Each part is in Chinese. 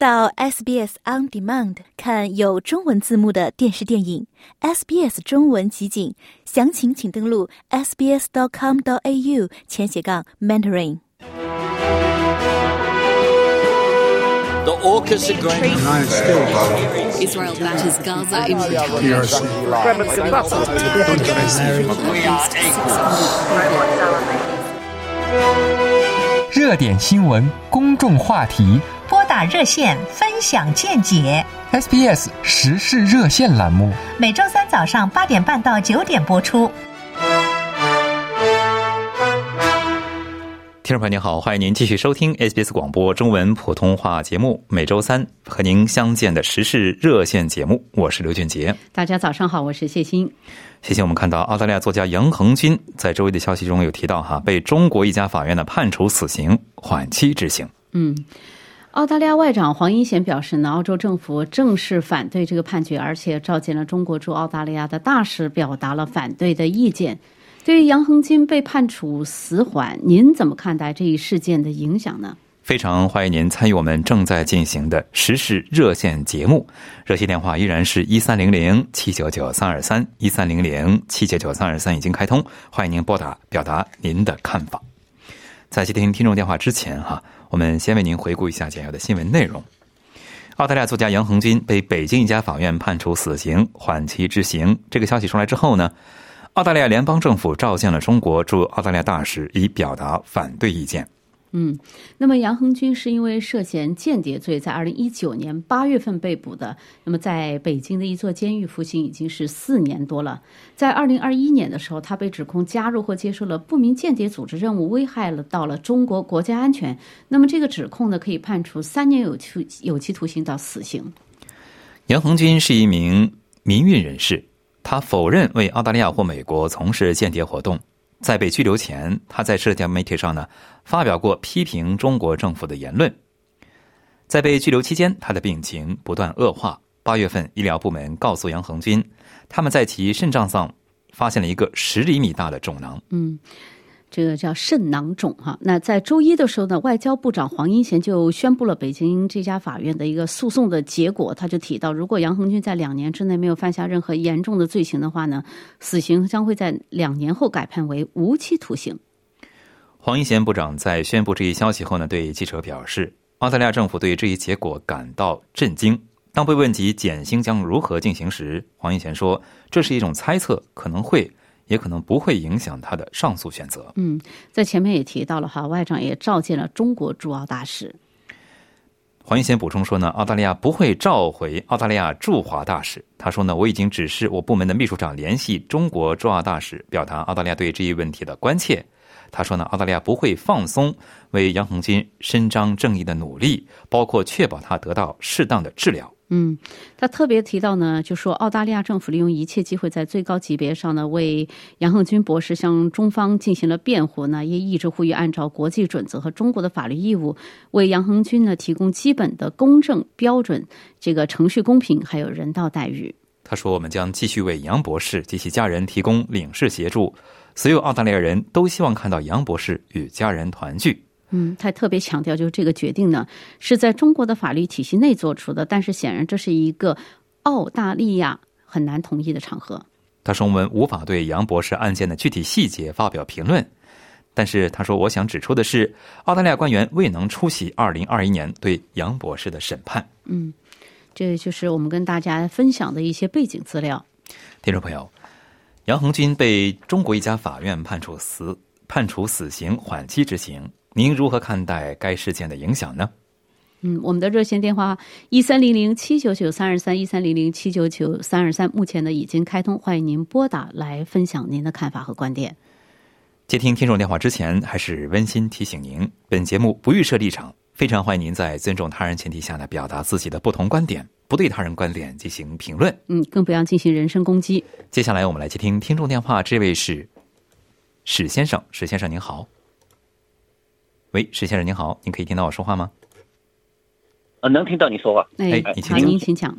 到 SBS On Demand 看有中文字幕的电视电影，SBS 中文集锦，详情请登录 sbs.com.au 前斜杠 mentoring。The AUKUS agreement. United States. Israel batters Gaza in equal. 热点新闻、公众话题拨打热线分享见解，，SBS 时事热线栏目。每周三早上八点半到九点播出。听众朋友您好，欢迎您继续收听 SBS 广播中文普通话节目，每周三和您相见的时事热线节目，我是刘俊杰。大家早上好，我是谢欣。谢谢我们看到澳大利亚作家杨恒军在周一的消息中有提到哈，被中国一家法院呢判处死刑，缓期执行。嗯，澳大利亚外长黄英贤表示呢，澳洲政府正式反对这个判决，而且召见了中国驻澳大利亚的大使，表达了反对的意见。对于杨恒金被判处死缓，您怎么看待这一事件的影响呢？非常欢迎您参与我们正在进行的时事热线节目，热线电话依然是一三零零七九九三二三一三零零七九九三二三已经开通，欢迎您拨打表达您的看法。在接听听众电话之前，哈，我们先为您回顾一下简要的新闻内容。澳大利亚作家杨恒军被北京一家法院判处死刑，缓期执行。这个消息出来之后呢，澳大利亚联邦政府召见了中国驻澳大利亚大使，以表达反对意见。嗯，那么杨恒军是因为涉嫌间谍罪，在二零一九年八月份被捕的。那么在北京的一座监狱服刑已经是四年多了。在二零二一年的时候，他被指控加入或接受了不明间谍组织任务，危害了到了中国国家安全。那么这个指控呢，可以判处三年有期有期徒刑到死刑。杨恒军是一名民运人士，他否认为澳大利亚或美国从事间谍活动。在被拘留前，他在社交媒体上呢发表过批评中国政府的言论。在被拘留期间，他的病情不断恶化。八月份，医疗部门告诉杨恒军，他们在其肾脏上发现了一个十厘米大的肿囊。嗯，这个叫肾囊肿哈。那在周一的时候呢，外交部长黄英贤就宣布了北京这家法院的一个诉讼的结果。他就提到，如果杨恒军在两年之内没有犯下任何严重的罪行的话呢，死刑将会在两年后改判为无期徒刑。黄英贤部长在宣布这一消息后呢，对记者表示，澳大利亚政府对这一结果感到震惊。当被问及减刑将如何进行时，黄英贤说：“这是一种猜测，可能会，也可能不会影响他的上诉选择。”嗯，在前面也提到了哈，外长也召见了中国驻澳大使。黄英贤补充说呢，澳大利亚不会召回澳大利亚驻华大使。他说呢，我已经指示我部门的秘书长联系中国驻澳大使，表达澳大利亚对这一问题的关切。他说呢，澳大利亚不会放松为杨恒军伸张正义的努力，包括确保他得到适当的治疗。嗯，他特别提到呢，就说澳大利亚政府利用一切机会，在最高级别上呢，为杨恒军博士向中方进行了辩护呢，也一直呼吁按照国际准则和中国的法律义务，为杨恒军呢提供基本的公正标准、这个程序公平还有人道待遇。他说：“我们将继续为杨博士及其家人提供领事协助。所有澳大利亚人都希望看到杨博士与家人团聚。”嗯，他特别强调，就是这个决定呢是在中国的法律体系内做出的，但是显然这是一个澳大利亚很难同意的场合。他说：“我们无法对杨博士案件的具体细节发表评论，但是他说，我想指出的是，澳大利亚官员未能出席二零二一年对杨博士的审判。”嗯，这就是我们跟大家分享的一些背景资料。听众朋友，杨恒军被中国一家法院判处死判处死刑，缓期执行。您如何看待该事件的影响呢？嗯，我们的热线电话一三零零七九九三二三一三零零七九九三二三，目前呢已经开通，欢迎您拨打来分享您的看法和观点。接听听众电话之前，还是温馨提醒您，本节目不预设立场，非常欢迎您在尊重他人前提下呢，表达自己的不同观点，不对他人观点进行评论。嗯，更不要进行人身攻击。接下来我们来接听听众电话，这位是史先生，史先生您好。喂，石先生您好，您可以听到我说话吗？呃，能听到你说话。哎哎，你请，讲您请讲。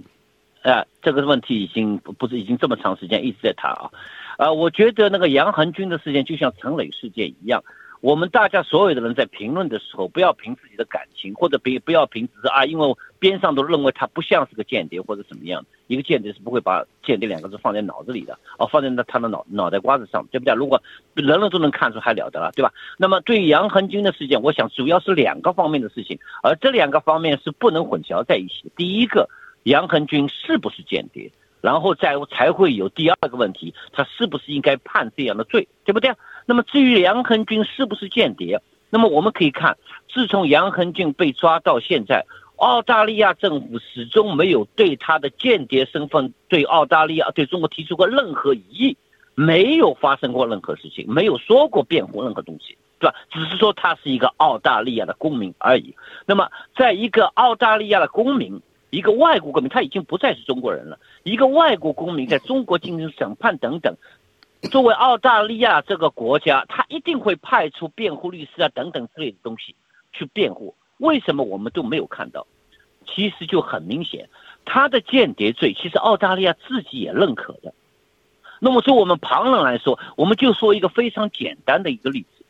啊，这个问题已经不不是已经这么长时间一直在谈啊。啊，我觉得那个杨恒军的事件就像陈磊事件一样，我们大家所有的人在评论的时候，不要凭自己的感情，或者别不要凭只是啊，因为边上都认为他不像是个间谍或者怎么样。一个间谍是不会把“间谍”两个字放在脑子里的，哦，放在那他的脑脑袋瓜子上，对不对？如果人人都能看出，还了得了，对吧？那么对于杨恒军的事件，我想主要是两个方面的事情，而这两个方面是不能混淆在一起。第一个，杨恒军是不是间谍？然后再才会有第二个问题，他是不是应该判这样的罪，对不对？那么至于杨恒军是不是间谍，那么我们可以看，自从杨恒军被抓到现在，澳大利亚政府始终没有对他的间谍身份对澳大利亚对中国提出过任何疑义，没有发生过任何事情，没有说过辩护任何东西，对吧？只是说他是一个澳大利亚的公民而已。那么，在一个澳大利亚的公民。一个外国公民，他已经不再是中国人了。一个外国公民在中国进行审判等等，作为澳大利亚这个国家，他一定会派出辩护律师啊等等之类的东西去辩护。为什么我们都没有看到？其实就很明显，他的间谍罪其实澳大利亚自己也认可的。那么，就我们旁人来说，我们就说一个非常简单的一个例子。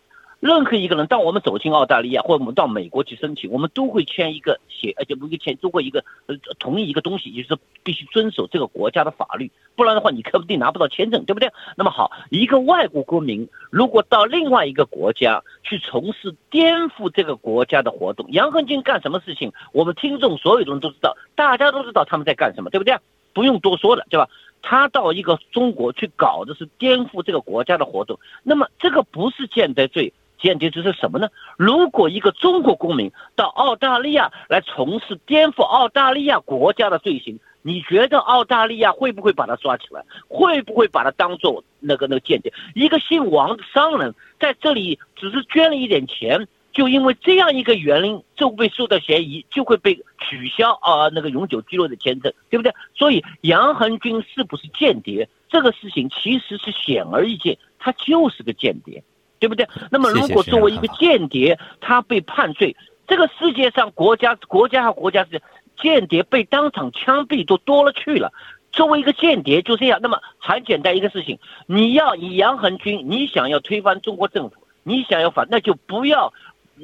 任何一个人，当我们走进澳大利亚，或者我们到美国去申请，我们都会签一个写，而且不会签，都会一个呃同意一个东西，就是必须遵守这个国家的法律，不然的话你肯定拿不到签证，对不对？那么好，一个外国公民如果到另外一个国家去从事颠覆这个国家的活动，杨恒军干什么事情？我们听众所有人都知道，大家都知道他们在干什么，对不对？不用多说了，对吧？他到一个中国去搞的是颠覆这个国家的活动，那么这个不是间谍罪。间谍这是什么呢？如果一个中国公民到澳大利亚来从事颠覆澳大利亚国家的罪行，你觉得澳大利亚会不会把他抓起来？会不会把他当做那个那个间谍？一个姓王的商人在这里只是捐了一点钱，就因为这样一个原因就被受到嫌疑，就会被取消啊那个永久居留的签证，对不对？所以杨恒军是不是间谍这个事情其实是显而易见，他就是个间谍。对不对？那么，如果作为一个间谍，他被判罪，这个世界上国家、国家和国家是间谍被当场枪毙都多了去了。作为一个间谍就这样，那么很简单一个事情，你要以杨恒军，你想要推翻中国政府，你想要反，那就不要，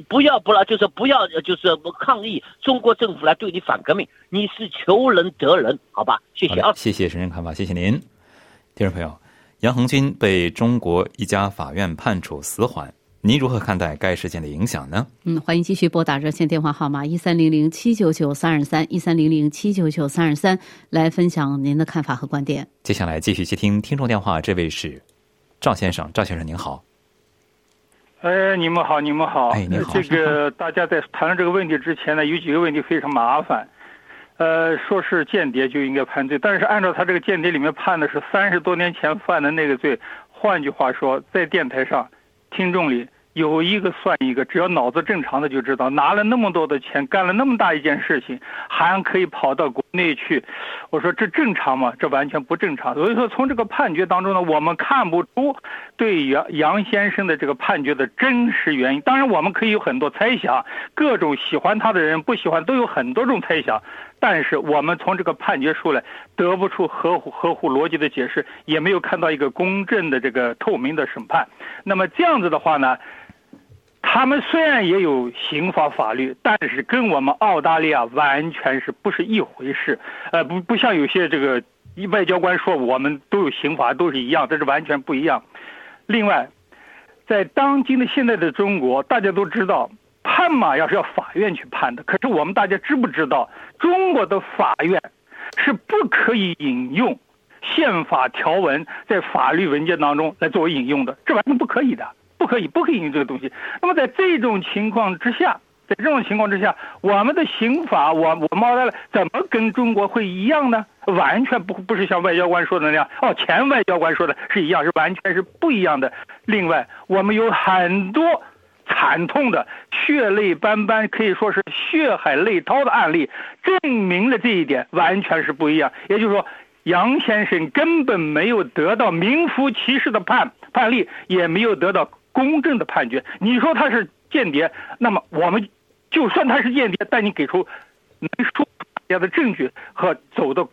不要不了，就是不要，就是抗议中国政府来对你反革命，你是求人得人，好吧？谢谢啊，谢谢神人看法，谢谢您，听众朋友。杨红军被中国一家法院判处死缓，您如何看待该事件的影响呢？嗯，欢迎继续拨打热线电话号码一三零零七九九三二三一三零零七九九三二三来分享您的看法和观点。接下来继续接听听众电话，这位是赵先生，赵先生您好。哎，你们好，你们好。哎，您好。这个大家在谈论这个问题之前呢，有几个问题非常麻烦。呃，说是间谍就应该判罪，但是按照他这个间谍里面判的是三十多年前犯的那个罪，换句话说，在电台上，听众里。有一个算一个，只要脑子正常的就知道，拿了那么多的钱，干了那么大一件事情，还可以跑到国内去。我说这正常吗？这完全不正常。所以说，从这个判决当中呢，我们看不出对杨杨先生的这个判决的真实原因。当然，我们可以有很多猜想，各种喜欢他的人、不喜欢都有很多种猜想。但是我们从这个判决书来得不出合乎合乎逻辑的解释，也没有看到一个公正的这个透明的审判。那么这样子的话呢？他们虽然也有刑法法律，但是跟我们澳大利亚完全是不是一回事。呃，不不像有些这个外交官说我们都有刑法，都是一样，这是完全不一样。另外，在当今的现在的中国，大家都知道判嘛，要是要法院去判的。可是我们大家知不知道，中国的法院是不可以引用宪法条文在法律文件当中来作为引用的，这完全不可以的。不可以，不可以引用这个东西。那么在这种情况之下，在这种情况之下，我们的刑法，我我们澳大利亚怎么跟中国会一样呢？完全不不是像外交官说的那样。哦，前外交官说的是一样，是完全是不一样的。另外，我们有很多惨痛的、血泪斑斑，可以说是血海泪滔的案例，证明了这一点完全是不一样。也就是说，杨先生根本没有得到名副其实的判判例，也没有得到。公正的判决，你说他是间谍，那么我们就算他是间谍，但你给出能说大家的证据和走的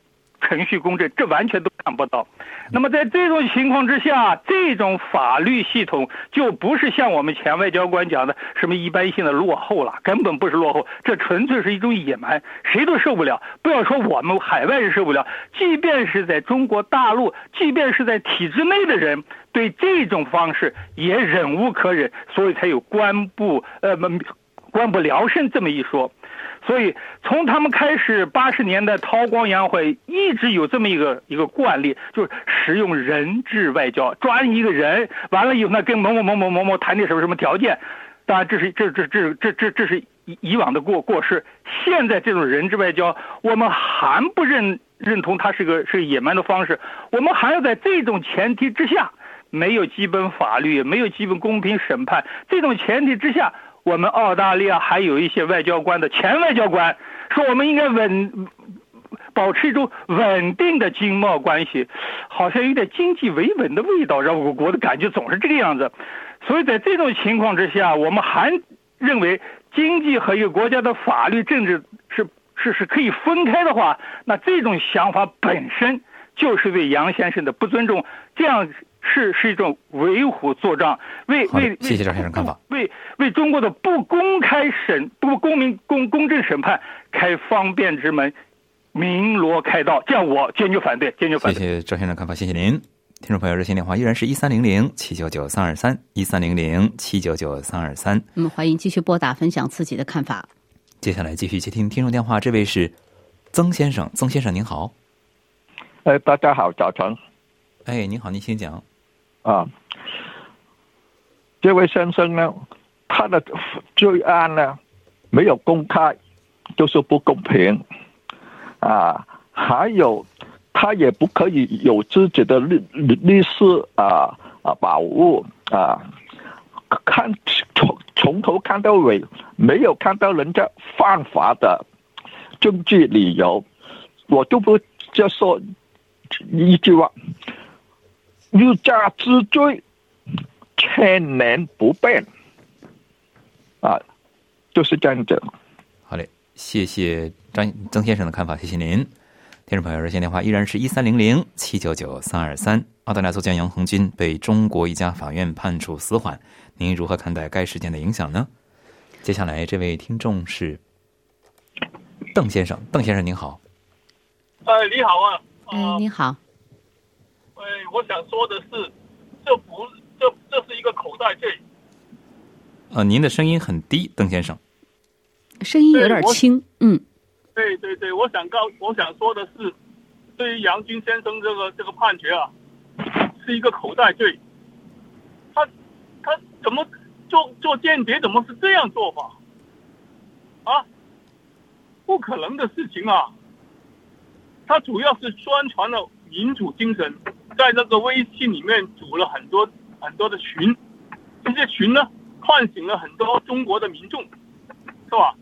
程序公正，这完全都看不到。那么在这种情况之下，这种法律系统就不是像我们前外交官讲的什么一般性的落后了，根本不是落后，这纯粹是一种野蛮，谁都受不了。不要说我们海外人受不了，即便是在中国大陆，即便是在体制内的人，对这种方式也忍无可忍，所以才有官不呃官不聊生这么一说。所以，从他们开始八十年代韬光养晦，一直有这么一个一个惯例，就是使用人质外交，抓一个人，完了以后呢，跟某某某某某某谈点什么什么条件。当然，这是这这这这这这是以以往的过过失。现在这种人质外交，我们还不认认同它是个是野蛮的方式。我们还要在这种前提之下，没有基本法律，没有基本公平审判这种前提之下。我们澳大利亚还有一些外交官的前外交官说，我们应该稳保持一种稳定的经贸关系，好像有点经济维稳的味道，让我国的感觉总是这个样子。所以在这种情况之下，我们还认为经济和一个国家的法律政治是是是可以分开的话，那这种想法本身就是对杨先生的不尊重。这样。是是一种为虎作伥，为为谢谢赵先生看法，为为中国的不公开审不公民公公正审判开方便之门，鸣锣开道，这样我坚决反对，坚决反对。谢谢赵先生看法，谢谢您。听众朋友，热线电话依然是一三零零七九九三二三一三零零七九九三二三。嗯，欢迎继续拨打分享自己的看法。接下来继续接听听众电话，这位是曾先生，曾先生您好。哎，大家好，早晨。哎，您好，您请讲。啊，这位先生呢，他的罪案呢没有公开，就是不公平啊。还有，他也不可以有自己的律律师啊啊保护啊。看从从头看到尾，没有看到人家犯法的证据理由，我就不就说一句话。欲加之罪，千年不变。啊，就是这样子。好嘞，谢谢张曾先生的看法，谢谢您。听众朋友，热线电话依然是一三零零七九九三二三。澳大利亚作家杨红军被中国一家法院判处死缓，您如何看待该事件的影响呢？接下来这位听众是邓先生，邓先生您好。哎，你好啊。嗯，你好。哎，我想说的是，这不，这这是一个口袋罪。呃，您的声音很低，邓先生。声音有点轻，嗯。对对对，我想告，我想说的是，对于杨军先生这个这个判决啊，是一个口袋罪。他他怎么做做间谍？怎么是这样做法？啊，不可能的事情啊！他主要是宣传了民主精神。在那个微信里面组了很多很多的群，这些群呢唤醒了很多中国的民众，是吧？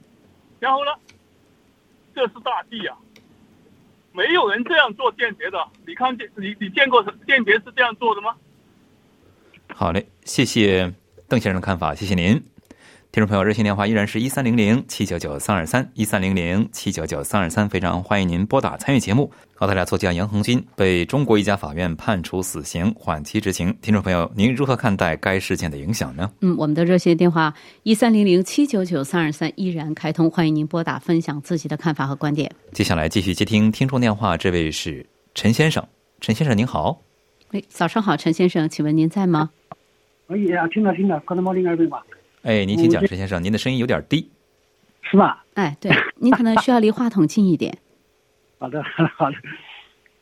然后呢，这是大忌啊！没有人这样做间谍的，你看见你你见过间谍是这样做的吗？好嘞，谢谢邓先生的看法，谢谢您。听众朋友，热线电话依然是一三零零七九九三二三一三零零七九九三二三，非常欢迎您拨打参与节目。澳大利亚作家杨恒军被中国一家法院判处死刑，缓期执行。听众朋友，您如何看待该事件的影响呢？嗯，我们的热线电话一三零零七九九三二三依然开通，欢迎您拨打分享自己的看法和观点。接下来继续接听听众电话，这位是陈先生，陈先生您好。哎，早上好，陈先生，请问您在吗？可以啊，听到听到，刚才毛林二位吧。哎，您请讲，陈先生，您的声音有点低，是吧？哎，对，您可能需要离话筒近一点。好的，好的。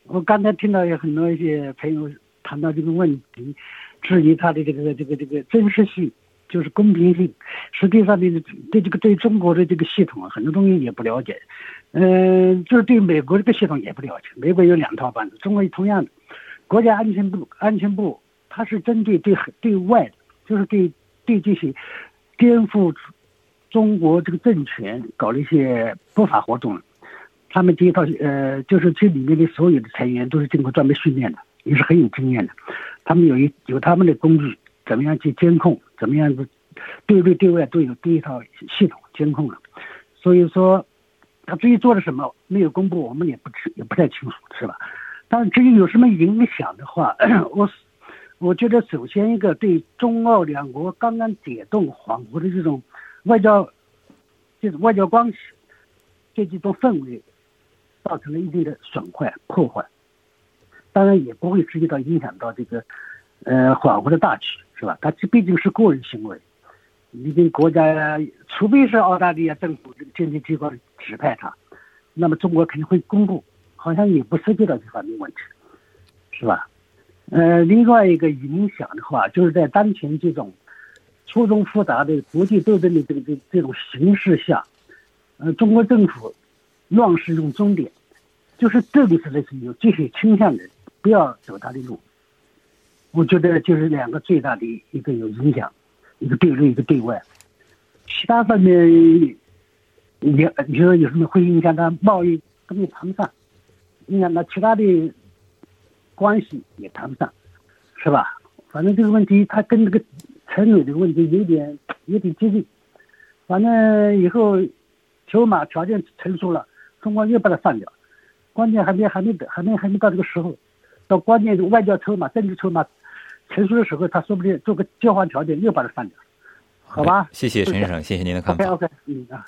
我刚才听到有很多一些朋友谈到这个问题，质疑他的这个这个这个真实性，就是公平性。实际上，呢，对这个对中国的这个系统啊，很多东西也不了解。嗯，就是对美国这个系统也不了解。美国有两套班子，中国也同样的。国家安全部，安全部它是针对对对外的，就是对对这些。颠覆中国这个政权，搞了一些不法活动。他们这一套呃，就是这里面的所有的成员都是经过专门训练的，也是很有经验的。他们有一有他们的工具，怎么样去监控，怎么样子对内对外都有第一套系统监控了。所以说，他至于做了什么没有公布，我们也不知也不太清楚，是吧？但至于有什么影响的话，我我觉得首先一个对中澳两国刚刚解冻缓和的这种外交，这种外交关系这几种氛围，造成了一定的损坏破坏。当然也不会直接到影响到这个，呃，缓和的大局，是吧？他这毕竟是个人行为，你跟国家，除非是澳大利亚政府这个间谍机关指派他，那么中国肯定会公布，好像也不涉及到这方面问题，是吧？呃，另外一个影响的话，就是在当前这种错综复杂的国际斗争的这个这这种形势下，呃，中国政府乱世用终点，就是政治的是有这些倾向的。不要走他的路，我觉得就是两个最大的一个有影响，一个对内，一个对外。其他方面，你你说有什么会影响他贸易根本谈不上，影响到其他的关系也谈不上，是吧？反正这个问题，它跟这个陈伟的问题有点 有点接近。反正以后筹码条件成熟了，中国又把它放掉，关键还没还没还没还没到这个时候。到关键的外交筹码、政治筹码成熟的时候，他说不定做个交换条件，又把它放掉，好吧？谢谢陈先生，谢谢您的看法。OK OK，嗯啊。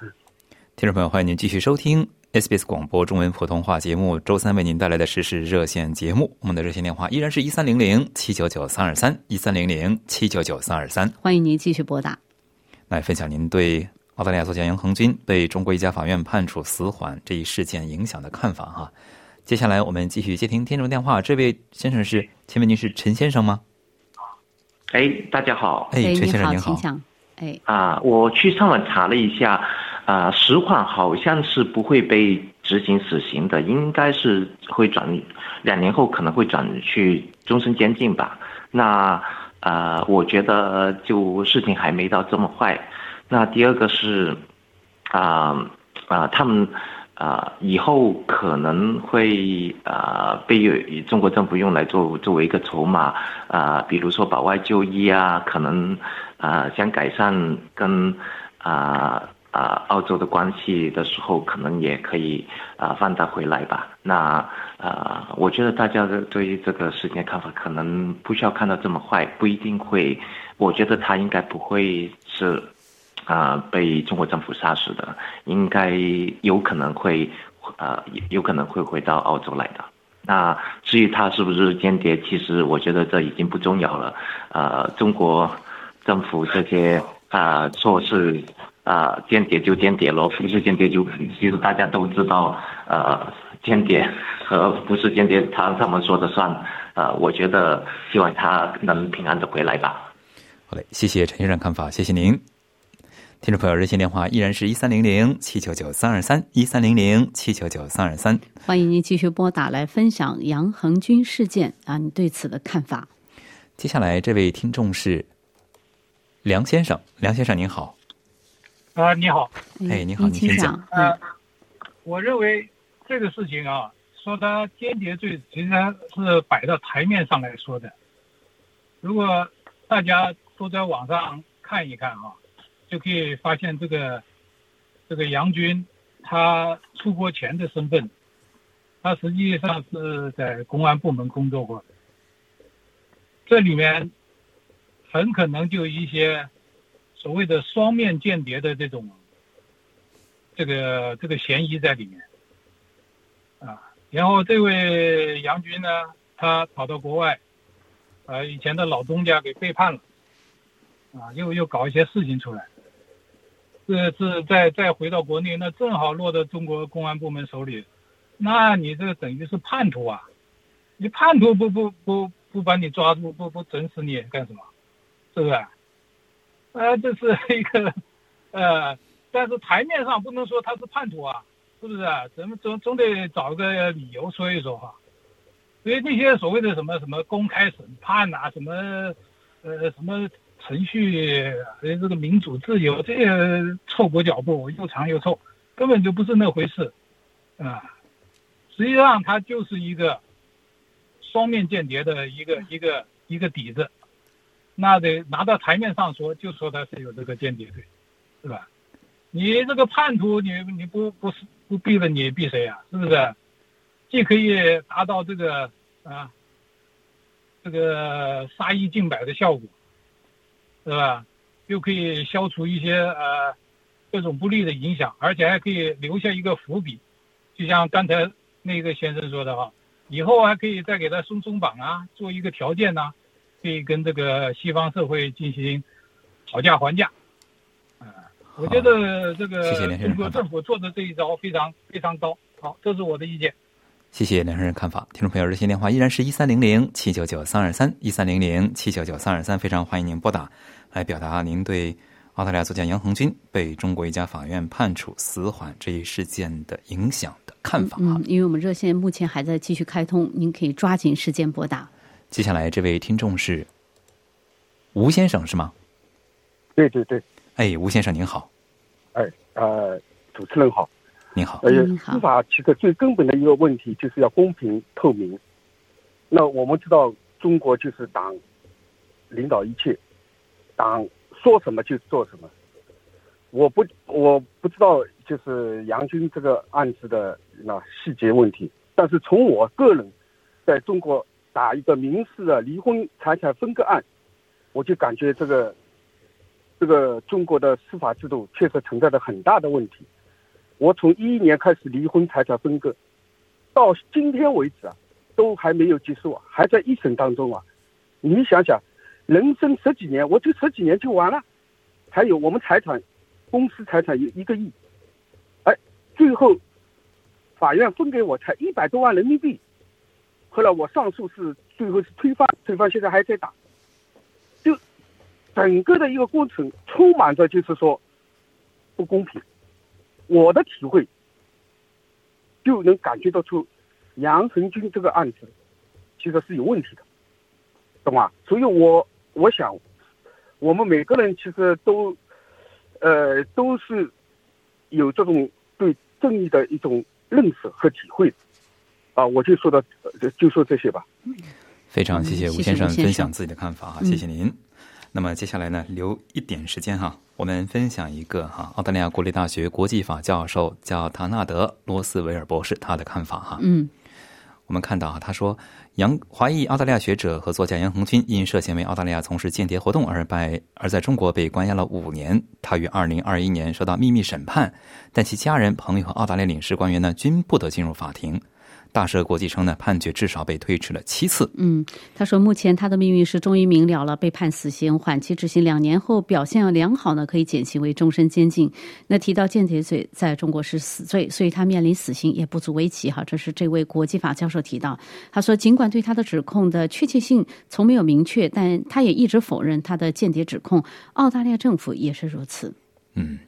听众朋友，欢迎您继续收听 SBS 广播中文普通话节目，周三为您带来的时事热线节目。我们的热线电话依然是一三零零七九九三二三一三零零七九九三二三，欢迎您继续拨打，来分享您对澳大利亚作家杨恒军被中国一家法院判处死缓这一事件影响的看法哈。接下来我们继续接听听众电话，这位先生是，请问您是陈先生吗？哎，大家好。哎，陈先生您好。哎。啊，我去上网查了一下，啊，实缓好像是不会被执行死刑的，应该是会转，两年后可能会转去终身监禁吧。那啊，我觉得就事情还没到这么坏。那第二个是，啊啊，他们。啊，以后可能会啊被中国政府用来做作为一个筹码啊，比如说保外就医啊，可能啊想改善跟啊啊澳洲的关系的时候，可能也可以啊放他回来吧。那啊，我觉得大家的对于这个事情看法，可能不需要看到这么坏，不一定会。我觉得他应该不会是。啊，被中国政府杀死的，应该有可能会，呃，有可能会回到澳洲来的。那至于他是不是间谍，其实我觉得这已经不重要了。呃，中国政府这些啊，说是啊间谍就间谍咯，不是间谍就其实大家都知道，呃，间谍和不是间谍，他他们说的算。呃，我觉得希望他能平安的回来吧。好嘞，谢谢陈先生看法，谢谢您。听众朋友，热线电话依然是一三零零七九九三二三一三零零七九九三二三，欢迎您继续拨打来分享杨恒军事件啊，你对此的看法。接下来这位听众是梁先生，梁先生您好。啊，你好。哎，你好，你先讲。呃，我认为这个事情啊，说他间谍罪，实际上是摆到台面上来说的。如果大家都在网上看一看啊。就可以发现这个这个杨军，他出国前的身份，他实际上是在公安部门工作过的。这里面很可能就一些所谓的双面间谍的这种这个这个嫌疑在里面啊。然后这位杨军呢，他跑到国外，呃，以前的老东家给背叛了，啊，又又搞一些事情出来。这这再再回到国内，那正好落到中国公安部门手里，那你这等于是叛徒啊！你叛徒不不不不把你抓住，不不整死你干什么？是不是？呃，这是一个呃，但是台面上不能说他是叛徒啊，是不是？咱们总总得找个理由说一说哈。所以那些所谓的什么什么公开审判呐，什么呃什么。程序呃这个民主自由，这些臭裹脚布又长又臭，根本就不是那回事，啊！实际上，它就是一个双面间谍的一个一个一个底子，那得拿到台面上说，就说他是有这个间谍罪，是吧？你这个叛徒，你你不不是不毙了你避谁啊？是不是？既可以达到这个啊，这个杀一儆百的效果，是吧？又可以消除一些呃各种不利的影响，而且还可以留下一个伏笔。就像刚才那个先生说的哈，以后还可以再给他松松绑啊，做一个条件呐、可以跟这个西方社会进行讨价还价。啊、我觉得这个谢谢连先生中国政府做的这一招非常非常高。好，这是我的意见。谢谢梁先生看法。听众朋友，热线电话依然是一三零零七九九三二三一三零零七九九三二三，非常欢迎您拨打来表达您对澳大利亚作家杨红军被中国一家法院判处死缓这一事件的影响的看法。嗯，因为我们热线目前还在继续开通，您可以抓紧时间拨打。接下来这位听众是吴先生是吗？对对对，哎，吴先生您好，哎呃，主持人好，您好，呃，司法其实最根本的一个问题就是要公平透明。那我们知道，中国就是党领导一切，党说什么就做什么。我不我不知道就是杨军这个案子的那细节问题，但是从我个人在中国打一个民事的离婚财产分割案，我就感觉这个这个中国的司法制度确实存在着很大的问题。我从一一年开始离婚财产分割，到今天为止啊，都还没有结束，还在一审当中啊。你想想，人生十几年，我就十几年就完了。还有我们财产，公司财产有一个亿，哎，最后法院分给我才一百多万人民币。后来我上诉是最后是推翻，推翻现在还在打。就整个的一个过程充满着就是说不公平。我的体会就能感觉得出，杨恒军这个案子其实是有问题的，懂吗？所以我我想，我们每个人其实都，呃，都是有这种对正义的一种认识和体会，啊，我就说的就说这些吧。非常谢谢吴先生分享自己的看法哈，嗯谢谢您。那么接下来呢，留一点时间哈，我们分享一个哈，澳大利亚国立大学国际法教授叫唐纳德·罗斯维尔博士他的看法哈。嗯，我们看到啊，他说，杨华裔澳大利亚学者和作家杨恒军因涉嫌为澳大利亚从事间谍活动而被而在中国被关押了五年。他于二零二一年受到秘密审判，但其家人、朋友和澳大利亚领事官员呢均不得进入法庭。大赦国际称呢，判决至少被推迟了七次。嗯，他说目前他的命运是终于明了了，被判死刑，缓期执行两年后表现良好呢，可以减刑为终身监禁。那提到间谍罪在中国是死罪，所以他面临死刑也不足为奇哈。这是这位国际法教授提到，他说尽管对他的指控的确切性从没有明确，但他也一直否认他的间谍指控。澳大利亚政府也是如此。嗯，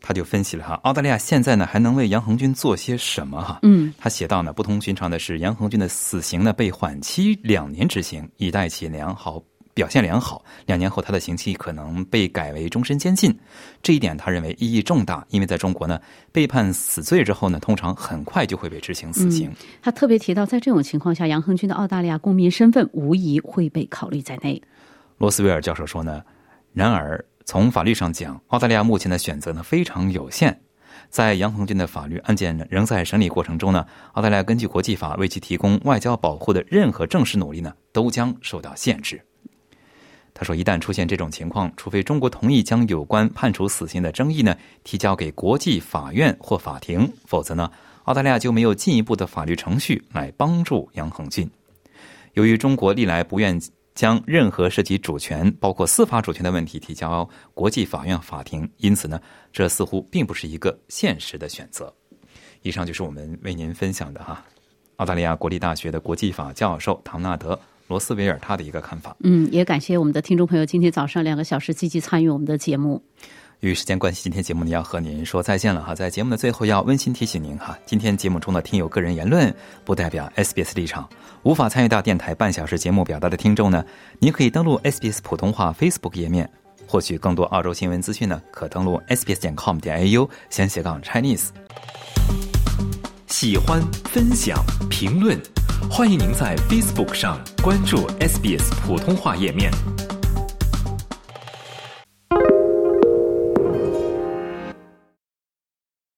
他就分析了哈，澳大利亚现在呢还能为杨恒军做些什么哈？嗯，他写到呢，不同寻常的是，杨恒军的死刑呢被缓期两年执行，以待其良好表现良好。两年后，他的刑期可能被改为终身监禁。这一点他认为意义重大，因为在中国呢，被判死罪之后呢，通常很快就会被执行死刑。嗯。他特别提到，在这种情况下，杨恒军的澳大利亚公民身份无疑会被考虑在内。罗斯威尔教授说呢，然而从法律上讲，澳大利亚目前的选择呢非常有限。在杨恒军的法律案件呢仍在审理过程中呢，澳大利亚根据国际法为其提供外交保护的任何正式努力呢，都将受到限制。他说，一旦出现这种情况，除非中国同意将有关判处死刑的争议呢提交给国际法院或法庭，否则呢，澳大利亚就没有进一步的法律程序来帮助杨恒军。由于中国历来不愿将任何涉及主权，包括司法主权的问题提交国际法院、法庭，因此呢，这似乎并不是一个现实的选择。以上就是我们为您分享的哈，澳大利亚国立大学的国际法教授唐纳德·罗斯维尔他的一个看法。嗯，也感谢我们的听众朋友今天早上两个小时积极参与我们的节目。由于时间关系，今天节目呢要和您说再见了哈。在节目的最后，要温馨提醒您哈，今天节目中的听友个人言论不代表 SBS 立场，无法参与到电台半小时节目表达的听众呢，您可以登录 SBS 普通话 Facebook 页面，获取更多澳洲新闻资讯呢，可登录 sbs 点 com 点 au 先斜杠 Chinese。喜欢、分享、评论，欢迎您在 Facebook 上关注 SBS 普通话页面。